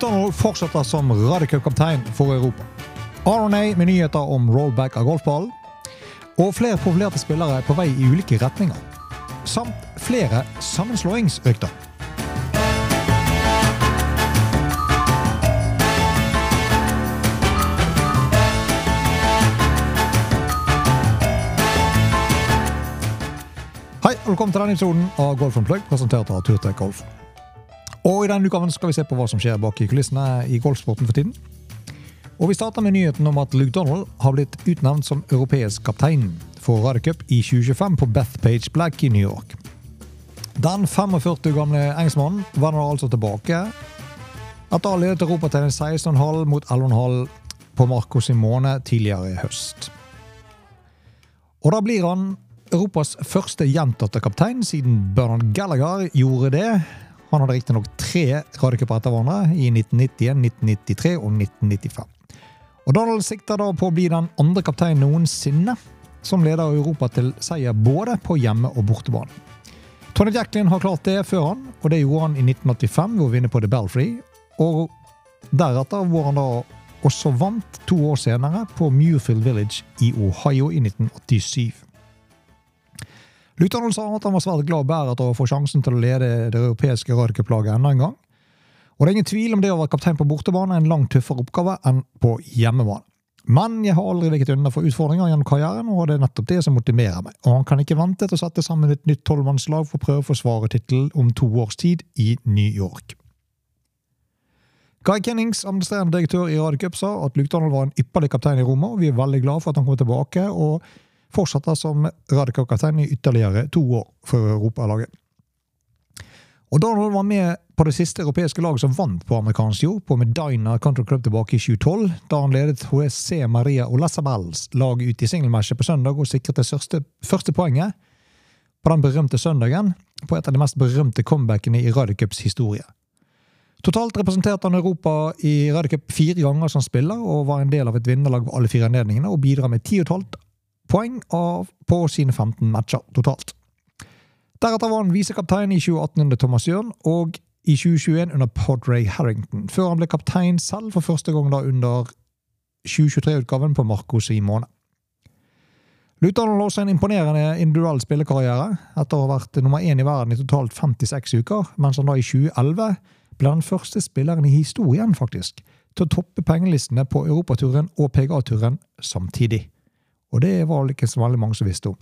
Donald fortsetter som radiocupkaptein for Europa. RNA med nyheter om rollback av golfballen. Og flere profilerte spillere er på vei i ulike retninger. Samt flere sammenslåingsøkter. Hei, velkommen til denne episoden av Golf Unplugged, presentert av Turtek Golf. Og I denne utgaven skal vi se på hva som skjer bak i kulissene i golfsporten for tiden. Og Vi starter med nyheten om at Luke Donald har blitt utnevnt som europeisk kaptein for Radiocup i 2025 på Bethpage Black i New York. Den 45 gamle engelskmannen vender altså tilbake etter å ha ledet Europatellen 16,5 mot 11,5 på Marco Simone tidligere i høst. Og da blir han Europas første gjentatte kaptein siden Bernard Gallagher gjorde det. Han hadde riktignok tre radiocuper etter hverandre i 1991, 1993 og 1995. Og Donald sikter da på å bli den andre kapteinen noensinne som leder Europa til seier både på hjemme- og bortebane. Tony Jacklin har klart det før han, og det gjorde han i 1985 ved å vinne på The Belfry. Og deretter hvor han da også vant to år senere på Muirfield Village i Ohio i 1987. Luton sa at han var svært glad Berit å få sjansen til å lede det europeiske radiocuplaget enda en gang. Og det er ingen tvil om det å være kaptein på bortebane er en langt tøffere oppgave enn på hjemmebane. Men jeg har aldri veket unna for utfordringer gjennom karrieren, og det er nettopp det som motiverer meg. Og han kan ikke vente til å sette sammen et nytt tolvmannslag for å prøve å forsvare tittelen om to års tid i New York. Guy Kennings, administrerende direktør i Radiocup, sa at Luke var en ypperlig kaptein i Roma, og vi er veldig glad for at han kommer tilbake og fortsetter som Radiocup-kaptein i ytterligere to år for Europalaget. Og Donald var med på det siste europeiske laget som vant på amerikansk jord, på Medina Country Club tilbake i 2012, da han ledet HSC Maria Olasabels lag ut i singelmatchet på søndag og sikret det første, første poenget på den berømte søndagen på et av de mest berømte comebackene i Radicups historie. Totalt representerte han Europa i Radicup fire ganger som spiller, og var en del av et vinnerlag ved alle fire anledningene, og bidrar med 10,5 poeng på sine 15 matcher totalt. Deretter var han visekaptein i 2018 under Thomas Jørn, og i 2021 under Podray Harrington, før han ble kaptein selv for første gang da under 2023-utgaven på Marco Simone. Luton har også en imponerende individuell spillekarriere, etter å ha vært nummer én i verden i totalt 56 uker, mens han da i 2011 ble den første spilleren i historien faktisk, til å toppe pengelistene på Europaturen og PGA-turen samtidig. Og det var det ikke så veldig mange som visste om.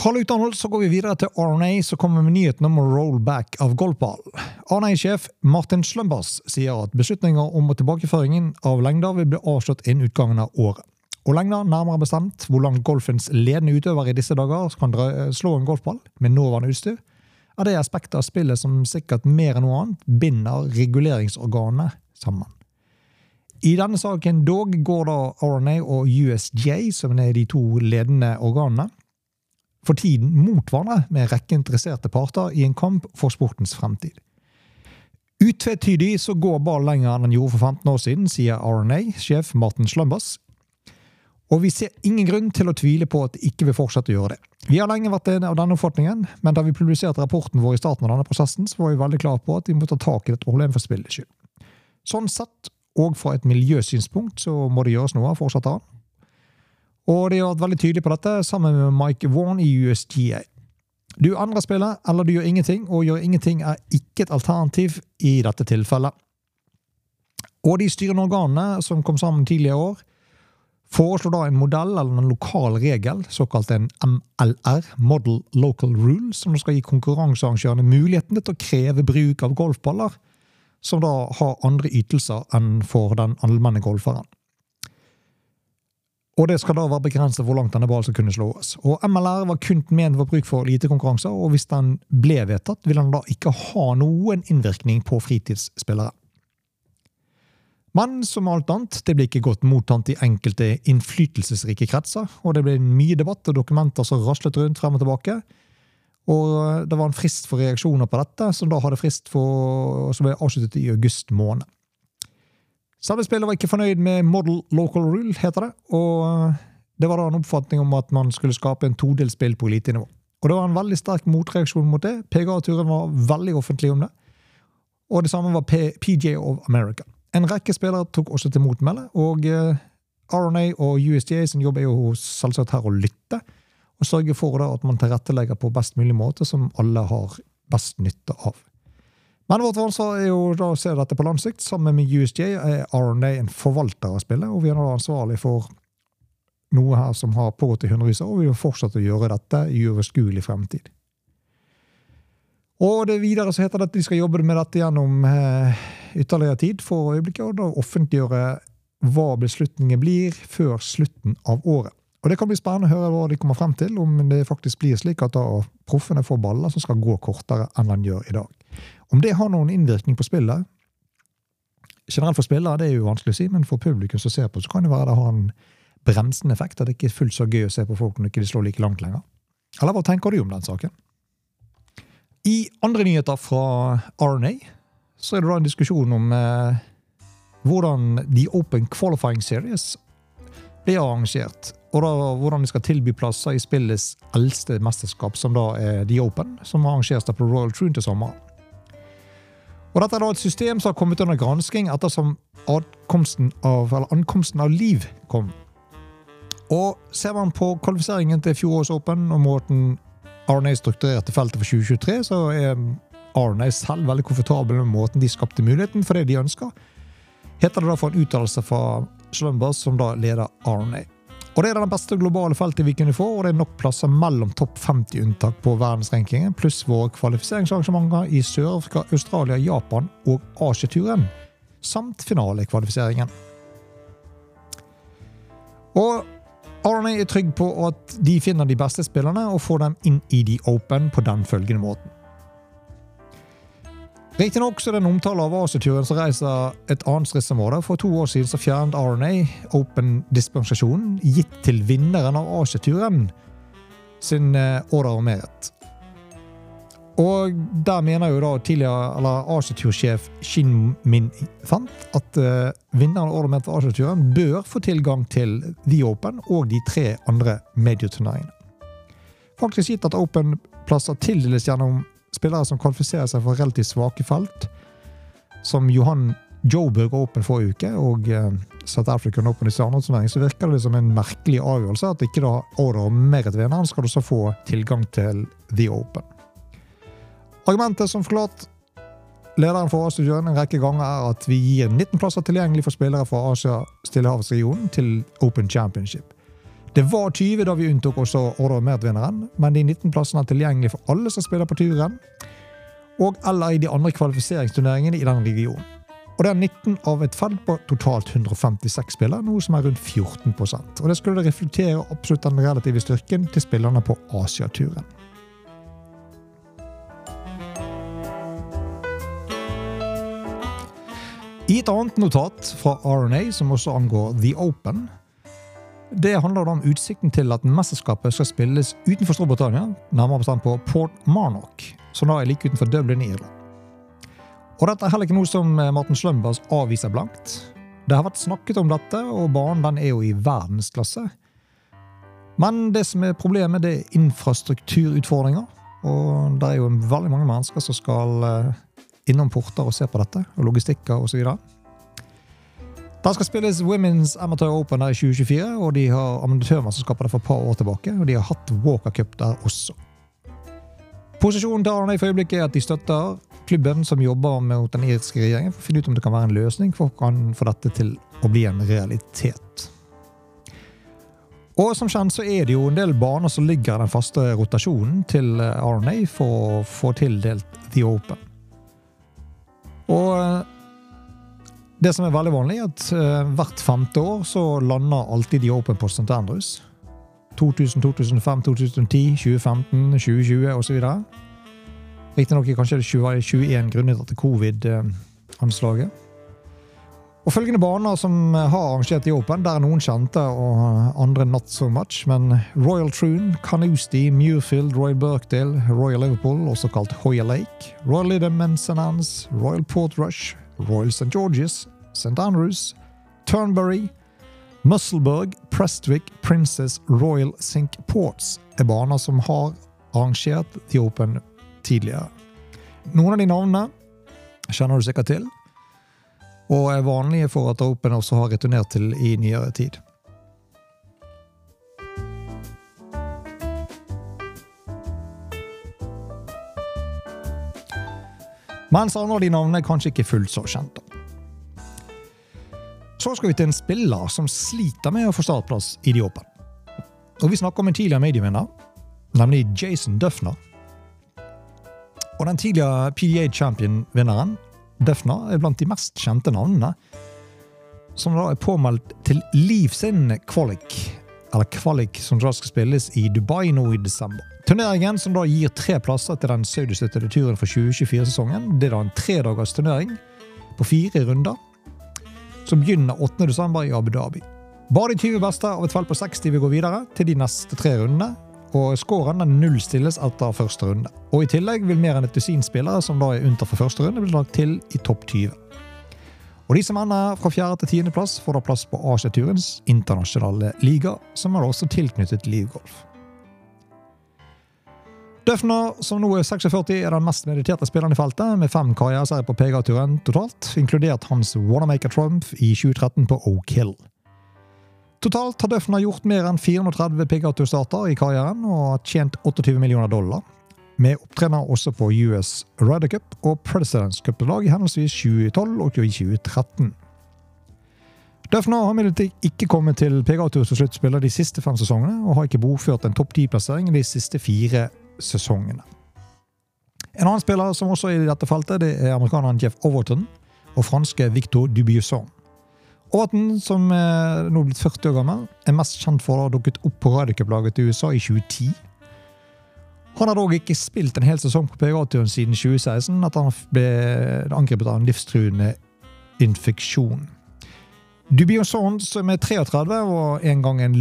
Fra Luke så går vi videre til RNA, som kommer med nyheten om rollback av golfball. RNA-sjef Martin Slumbers sier at beslutninger om tilbakeføringen av lengder vil bli avslått innen utgangen av året. Og lengder, nærmere bestemt hvor langt golfens ledende utøver i disse dager kan slå en golfball med nåværende utstyr, er det aspektet av spillet som sikkert mer enn noe annet binder reguleringsorganene sammen. I denne saken dog går da RNA og USJ, som er de to ledende organene, for tiden mot hverandre med en rekke interesserte parter i en kamp for sportens fremtid. Utvetydig så går ballen lenger enn den gjorde for 15 år siden, sier RNA-sjef Martin Slumbers. Og vi ser ingen grunn til å tvile på at det ikke vil fortsette å gjøre det. Vi har lenge vært av denne oppfatningen, men da vi publiserte rapporten vår i starten av denne prosessen, så var vi veldig klare på at vi må ta tak i dette problemet for spillets skyld. Sånn sett, og fra et miljøsynspunkt, så må det gjøres noe, fortsatte han. Og de har vært veldig tydelige på dette, sammen med Mike Vaughan i USGA. Du endrer spillet, eller du gjør ingenting, og gjør ingenting er ikke et alternativ i dette tilfellet. Og de styrende organene som kom sammen tidligere i år, foreslår da en modell eller en lokal regel, såkalt en MLR, Model Local Rule, som skal gi konkurransearrangørene muligheten til å kreve bruk av golfballer, som da har andre ytelser enn for den allmenne golferen. Og det skal da være begrenset hvor langt denne ballen skal kunne slås. Og MLR var kun ment for bruk for elitekonkurranser, og hvis den ble vedtatt, vil den da ikke ha noen innvirkning på fritidsspillere. Men som alt annet, det ble ikke godt mottatt i enkelte innflytelsesrike kretser, og det ble mye debatt og dokumenter som raslet rundt frem og tilbake. Og det var en frist for reaksjoner på dette, som da hadde frist for, som ble avsluttet i august måned. Selve spillet var ikke fornøyd med Model Local Rule, heter det. Og det var da en oppfatning om at man skulle skape en todelt spill på elitenivå. Og det var en veldig sterk motreaksjon mot det. PGA-turen var veldig offentlig om det. Og det samme var P PJ of America. En rekke spillere tok også til motmelde, og eh, RNA og USDA sin jobb er jo selvsagt her å lytte. Og sørge for at man tilrettelegger på best mulig måte, som alle har best nytte av. Men vårt ansvar er jo da å se dette på lang sikt. Sammen med USJ er RNA en forvalter av spillet, og vi er da ansvarlig for noe her som har pågått i hundrevis av år, og vi vil fortsette å gjøre dette i uoverskuelig fremtid. Og det videre så heter det at de skal jobbe med dette gjennom eh, ytterligere tid for øyeblikket, og da offentliggjøre hva beslutningen blir før slutten av året. Og Det kan bli spennende å høre hva de kommer frem til, om det faktisk blir slik at da proffene får baller som skal gå kortere enn de gjør i dag. Om det har noen innvirkning på spillet Generelt for spillere det er jo vanskelig å si, men for publikum som ser på, så kan det være det har en bremsende effekt. At det ikke er fullt så gøy å se på folk når de ikke slår like langt lenger. Eller hva tenker du om den saken? I andre nyheter fra RNA så er det da en diskusjon om eh, hvordan The Open Qualifying Series blir arrangert. Og da hvordan de skal tilby plasser i spillets eldste mesterskap, som da er The Open, som arrangeres på Royal Troon til sommeren. Og Dette er da et system som har kommet under gransking ettersom av, ankomsten av Liv kom. Og Ser man på kvalifiseringen til fjorårets Open og måten RNA strukturerte feltet for 2023, så er RNA selv veldig komfortabel med måten de skapte muligheten for det de ønsker. Heter det da for en uttalelse fra Slumbers, som da leder RNA. Og Det er det beste globale feltet vi kunne få, og det er nok plasser mellom topp 50 unntak på verdensrankingen, pluss våre kvalifiseringsarrangementer i Sør-Afrika, Australia, Japan og Asieturen, samt finalekvalifiseringen. Og Arne er trygg på at de finner de beste spillerne og får dem inn i The Open på den følgende måten. Riktignok er det en omtale av Asiaturen som reiser et annet stridsområde. For to år siden så fjernet RNA Open-dispensasjonen gitt til vinneren av Asiaturen sin eh, order og merit. Og der mener jo da tidligere eller Asiatursjef Shin Min fant at uh, vinneren av Ornament for Asiaturen bør få tilgang til The Open og de tre andre medieturneringene. Faktisk gitt at Open-plasser tildeles gjennom spillere som kvalifiserer seg for relativt svake felt, som Johan Joburg Open forrige uke og uh, South African Open i Stjerneturnering, så virker det som en merkelig avgjørelse at ikke da Order og Merit-vinneren skal også få tilgang til The Open. Argumentet som forklart lederen for A-studioen en rekke ganger er at vi gir 19 plasser tilgjengelig for spillere fra Asia-Stillehavsregionen til Open Championship. Det var 20 da vi unntok også Order-Mert-vinneren, men de 19 plassene er tilgjengelig for alle som spiller på turen, og eller i de andre kvalifiseringsturneringene i den regionen. Og det er 19 av et felt på totalt 156 spillere, noe som er rundt 14% Og Det skulle reflektere absolutt den relative styrken til spillerne på Asiaturen. I et annet notat fra RNA, som også angår The Open, det handler om utsikten til at mesterskapet skal spilles utenfor Storbritannia, nærmere bestemt på Port Marnock, som da er like utenfor Dublin i Irland. Og Dette er heller ikke noe som Martin Slumbers avviser blankt. Det har vært snakket om dette, og banen er jo i verdensklasse. Men det som er problemet, det er infrastrukturutfordringer. Og det er jo veldig mange mennesker som skal eh, innom porter og se på dette, og logistikker osv. Det skal spilles Women's Amateur Open der i 2024, og de har amatørmesterskapet der for et par år tilbake. Og de har hatt Walker Cup der også. Posisjonen til Arne i øyeblikket er at de støtter klubben som jobber mot den irske regjeringen, for å finne ut om det kan være en løsning for å få dette til å bli en realitet. Og som kjent så er det jo en del baner som ligger i den faste rotasjonen til RNA for å få tildelt The Open. Og eh, det som er veldig vanlig, er at uh, hvert femte år så lander alltid de Open på St. Andrews. 2000, 2005, 2010, 2015, 2020 osv. Riktignok kanskje det 21 grunnet til covid-anslaget. Og Følgende baner som har arrangert i Open, der er noen kjente og andre not so much, men Royal Troon, Canoosti, Muirfield, Royal Birkdale, Royal Liverpool, også kalt Hoya Lake, Royal Lidham Anne's, Royal Port Rush, Royal St. George's, St. Andrews, Turnberry, Musselburg, Prestwick, Princess, Royal Sink Ports er baner som har arrangert The Open tidligere. Noen av de navnene kjenner du sikkert til, og er vanlige for at Open også har returnert til i nyere tid. Mens andre av de navnene er kanskje ikke fullt så kjente. Så skal vi til en spiller som sliter med å få startplass i de Open. Og vi snakker om en tidligere medievinner, nemlig Jason Duffner. Og den tidligere PDA Champion-vinneren, Duffner, er blant de mest kjente navnene. Som da er påmeldt til Liv sin kvalik, eller kvalik, som da skal spilles i Dubai nå i desember. Turneringen som da gir tre plasser til den saudistøttede turen for 2024-sesongen. Det er da en tredagers turnering på fire runder, som begynner 8.12. i Abu Dhabi. Bare de 20 beste av et felt på 60 vil gå videre til de neste tre rundene. Og Scoren nullstilles etter første runde. Og I tillegg vil mer enn et dusin spillere som da er unntatt for første runde, bli lagt til i topp 20. Og De som ender fra fjerde til tiendeplass, får da plass på Asiaturens internasjonale liga, som er også tilknyttet Livgolf. Døfner, som nå er 46, er den mest mediterte spilleren i feltet, med fem karriereseiere på PGA-turen totalt, inkludert hans Wanamaker Trump i 2013 på Oak Hill. Totalt har Døfner gjort mer enn 430 PGA-turstarter i karrieren og har tjent 28 millioner dollar, med opptrener også på US Ryder Cup og Presidents Cup-lag i henholdsvis 2012 og 2013. Døfner har imidlertid ikke kommet til PGA-tur som sluttspillet de siste fem sesongene, og har ikke bokført en topp ti-plassering de siste fire sesongene. En annen spiller som også er i dette feltet, det er amerikaneren Jeff Overton og franske Victor Dubiusson. Overton, som er nå blitt 40 år gammel, er mest kjent for å ha dukket opp på Ryder til USA i 2010. Han har dog ikke spilt en hel sesong på PGA-turen siden 2016, at han ble angrepet av en livstruende infeksjon. Dubiosson, som er 33, var en gang en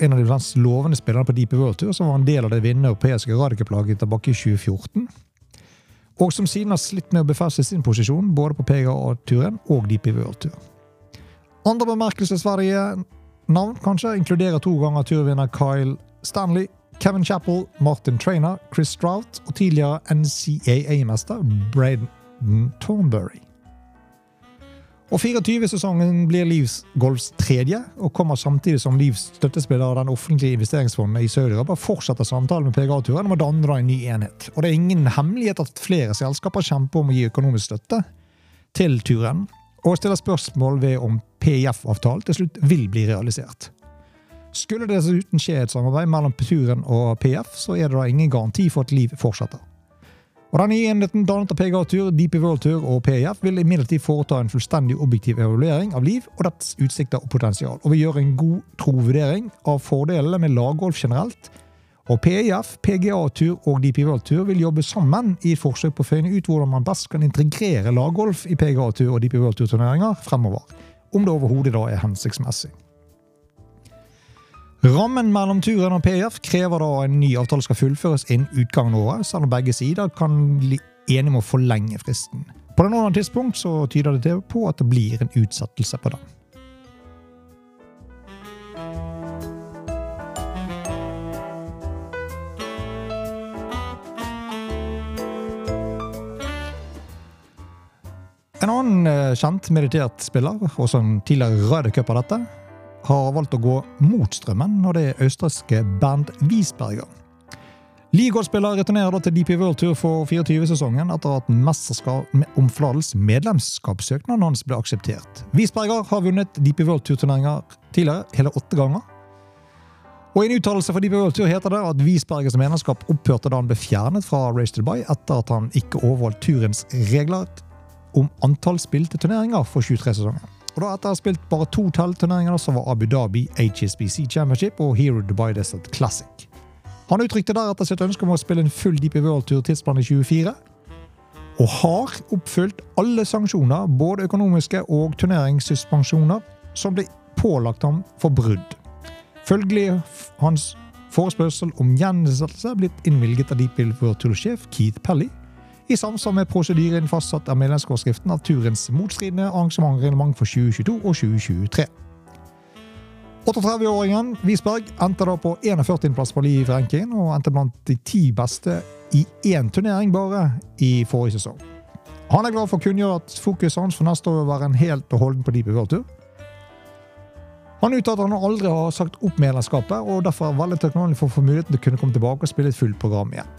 en av de mest lovende spillerne på Deep World Tour, som var en del av det vinnende europeiske radiocuplaget tilbake i 2014. Og som siden har slitt med å befeste sin posisjon både på PGA-turen og Deep World Tour. Andre bemerkelsesverdige navn kanskje inkluderer to ganger turvinner Kyle Stanley, Kevin Chappell, Martin Trainer, Chris Strout og tidligere NCAA-mester Braden Thornberry. Og 24-sesongen blir Livs Golfs tredje, og kommer samtidig som Livs støttespiller av den offentlige investeringsfondet i Sør-Europa fortsetter samtalen med PGA-turen om å danne en ny enhet. Og det er ingen hemmelighet at flere selskaper kjemper om å gi økonomisk støtte til turen, og stiller spørsmål ved om PIF-avtalen til slutt vil bli realisert. Skulle det dessuten skje et samarbeid mellom turen og PF, så er det da ingen garanti for at Liv fortsetter. Og Den nye enheten dannet av PGA Tur, DP World Tour og PIF vil imidlertid foreta en fullstendig objektiv evaluering av Liv og dets utsikter og potensial, og vil gjøre en god trovurdering av fordelene med laggolf generelt. Og PIF, PGA Tur og DP World Tour vil jobbe sammen i et forsøk på å finne ut hvordan man best kan integrere laggolf i PGA Tur og DP World Tour-turneringer fremover, om det overhodet da er hensiktsmessig. Rammen mellom turen og PIF krever da en ny avtale skal fullføres innen utgangen av året, selv om begge sider kan bli enige om å forlenge fristen. På det nåværende tidspunkt så tyder det på at det blir en utsettelse på den. En annen eh, kjent meditert spiller, og som tidligere Ryder Cup av dette, har valgt å gå mot strømmen, og det er østerrikske band Wiesberger. Ligaspiller returnerer da til DP World Tour for 24-sesongen etter at Mesterskapsomfladels medlemskapssøknaden hans ble akseptert. Wiesberger har vunnet DP World Tour-turneringer tidligere, hele åtte ganger. Og I en uttalelse fra DP World Tour heter det at Wiesbergers medlemskap opphørte da han ble fjernet fra Race to Dubai etter at han ikke overholdt turens regler om antall spilte turneringer for 23-sesongen. Og da Etter å ha spilt bare to tellturneringer så var Abu Dhabi HSBC Championship og Hero Dubai Desert Classic. Han uttrykte deretter sitt ønske om å spille en full Deep World-tur tidsplan i 24, og har oppfylt alle sanksjoner, både økonomiske og turneringssuspensjoner, som ble pålagt ham for brudd. Følgelig hans forespørsel om gjensettelse blitt innvilget av Deep World Tour-sjef Keith Pelly, i samsvar med prosedyren fastsatt av medlemsforskriften av turens motstridende arrangementreglement for 2022 og 2023. 38-åringen Wiesberg endte da på 41.-plass på Liv-rankingen og endte blant de ti beste i én turnering bare i forrige sesong. Han er glad for å kunngjøre at fokuset hans for neste år vil være en helt og holden på Deep World Tour. Han uttalte at han aldri har sagt opp medlemskapet, og derfor er veldig takknemlig for å få muligheten til å kunne komme tilbake og spille et fullt program igjen.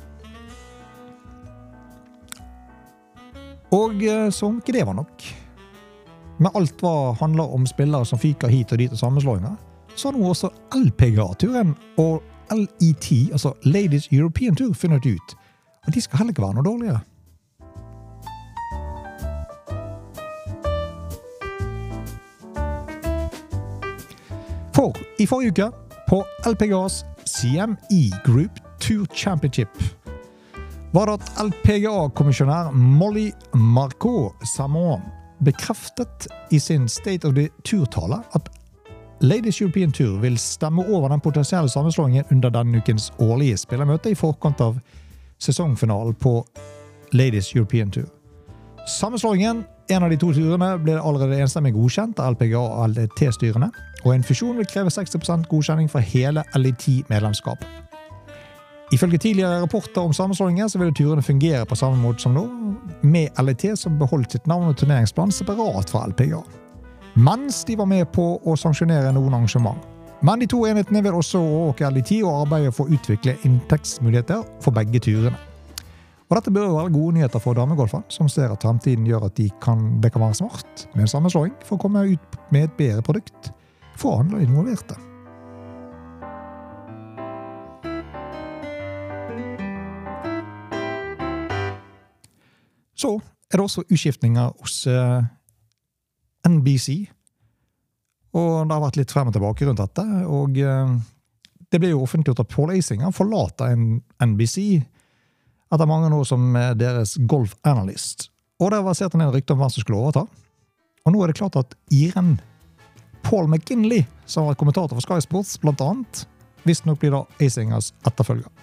Og eh, som ikke det var nok. Med alt hva handler om spillere som fyker hit og dit og sammenslåinger, så har nå også LPGA-turen og LET, altså Ladies European Tour, funnet ut. Og de skal heller ikke være noe dårligere. For i forrige uke, på LPGAs CME Group Tour Championship, var det at LPGA-kommisjonær Molly Marcot Samon bekreftet i sin State of the Tour-tale at Ladies European Tour vil stemme over den potensielle sammenslåingen under denne ukens årlige spillermøte i forkant av sesongfinalen på Ladies European Tour. Sammenslåingen, en av de to turene, ble allerede enstemmig godkjent av LPGA og LDT-styrene, og en fusjon vil kreve 60% godkjenning for hele LIT-medlemskap. Ifølge tidligere rapporter om sammenslåinger så vil turene fungere på samme måte som nå, med LIT som beholdt sitt navn og turneringsplan separat fra LPGA. Mens de var med på å sanksjonere noen arrangement. Men de to enhetene vil også overvåke LIT og arbeide for å utvikle inntektsmuligheter for begge turene. Og Dette bør være gode nyheter for damegolfene, som ser at fremtiden gjør at de kan, det kan være smart med en sammenslåing for å komme ut med et bedre produkt for alle involverte. Så er det også utskiftninger hos uh, NBC. Og det har vært litt frem og tilbake rundt dette. Og uh, det ble jo offentliggjort at Paul Asinger forlater NBC etter mange år som deres golfanalyst. Og det en del rykter om hvem som skulle overta. Og nå er det klart at Iren Paul McGinley, som har vært kommentator for Sky Sports, blant annet, visstnok blir da Asingers etterfølger.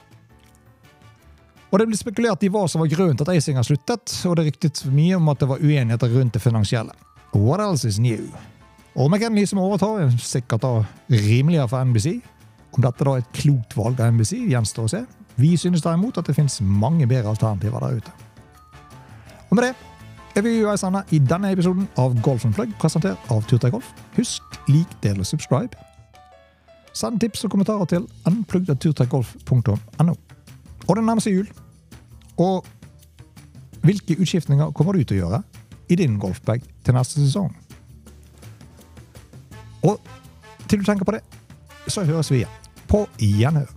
Og Det ble spekulert i hva som var grunnen til at Eisinger sluttet, og det ryktet mye om at det var uenigheter rundt det finansielle. What else is new? Og McKenley som overtar, er sikkert da rimeligere for NBC. Om dette da er et klokt valg av NBC, gjenstår å se. Vi synes derimot at det finnes mange bedre alternativer der ute. Og med det er vi i veis ende i denne episoden av Golf Plug, presentert av Turtøy Golf. Husk, lik, del og subscribe. Send tips og kommentarer til unplugged.turtøygolf.no. Og det nærmer seg jul. Og hvilke utskiftninger kommer du til å gjøre i din golfbag til neste sesong? Og til du tenker på det, så høres vi igjen. På gjenhør.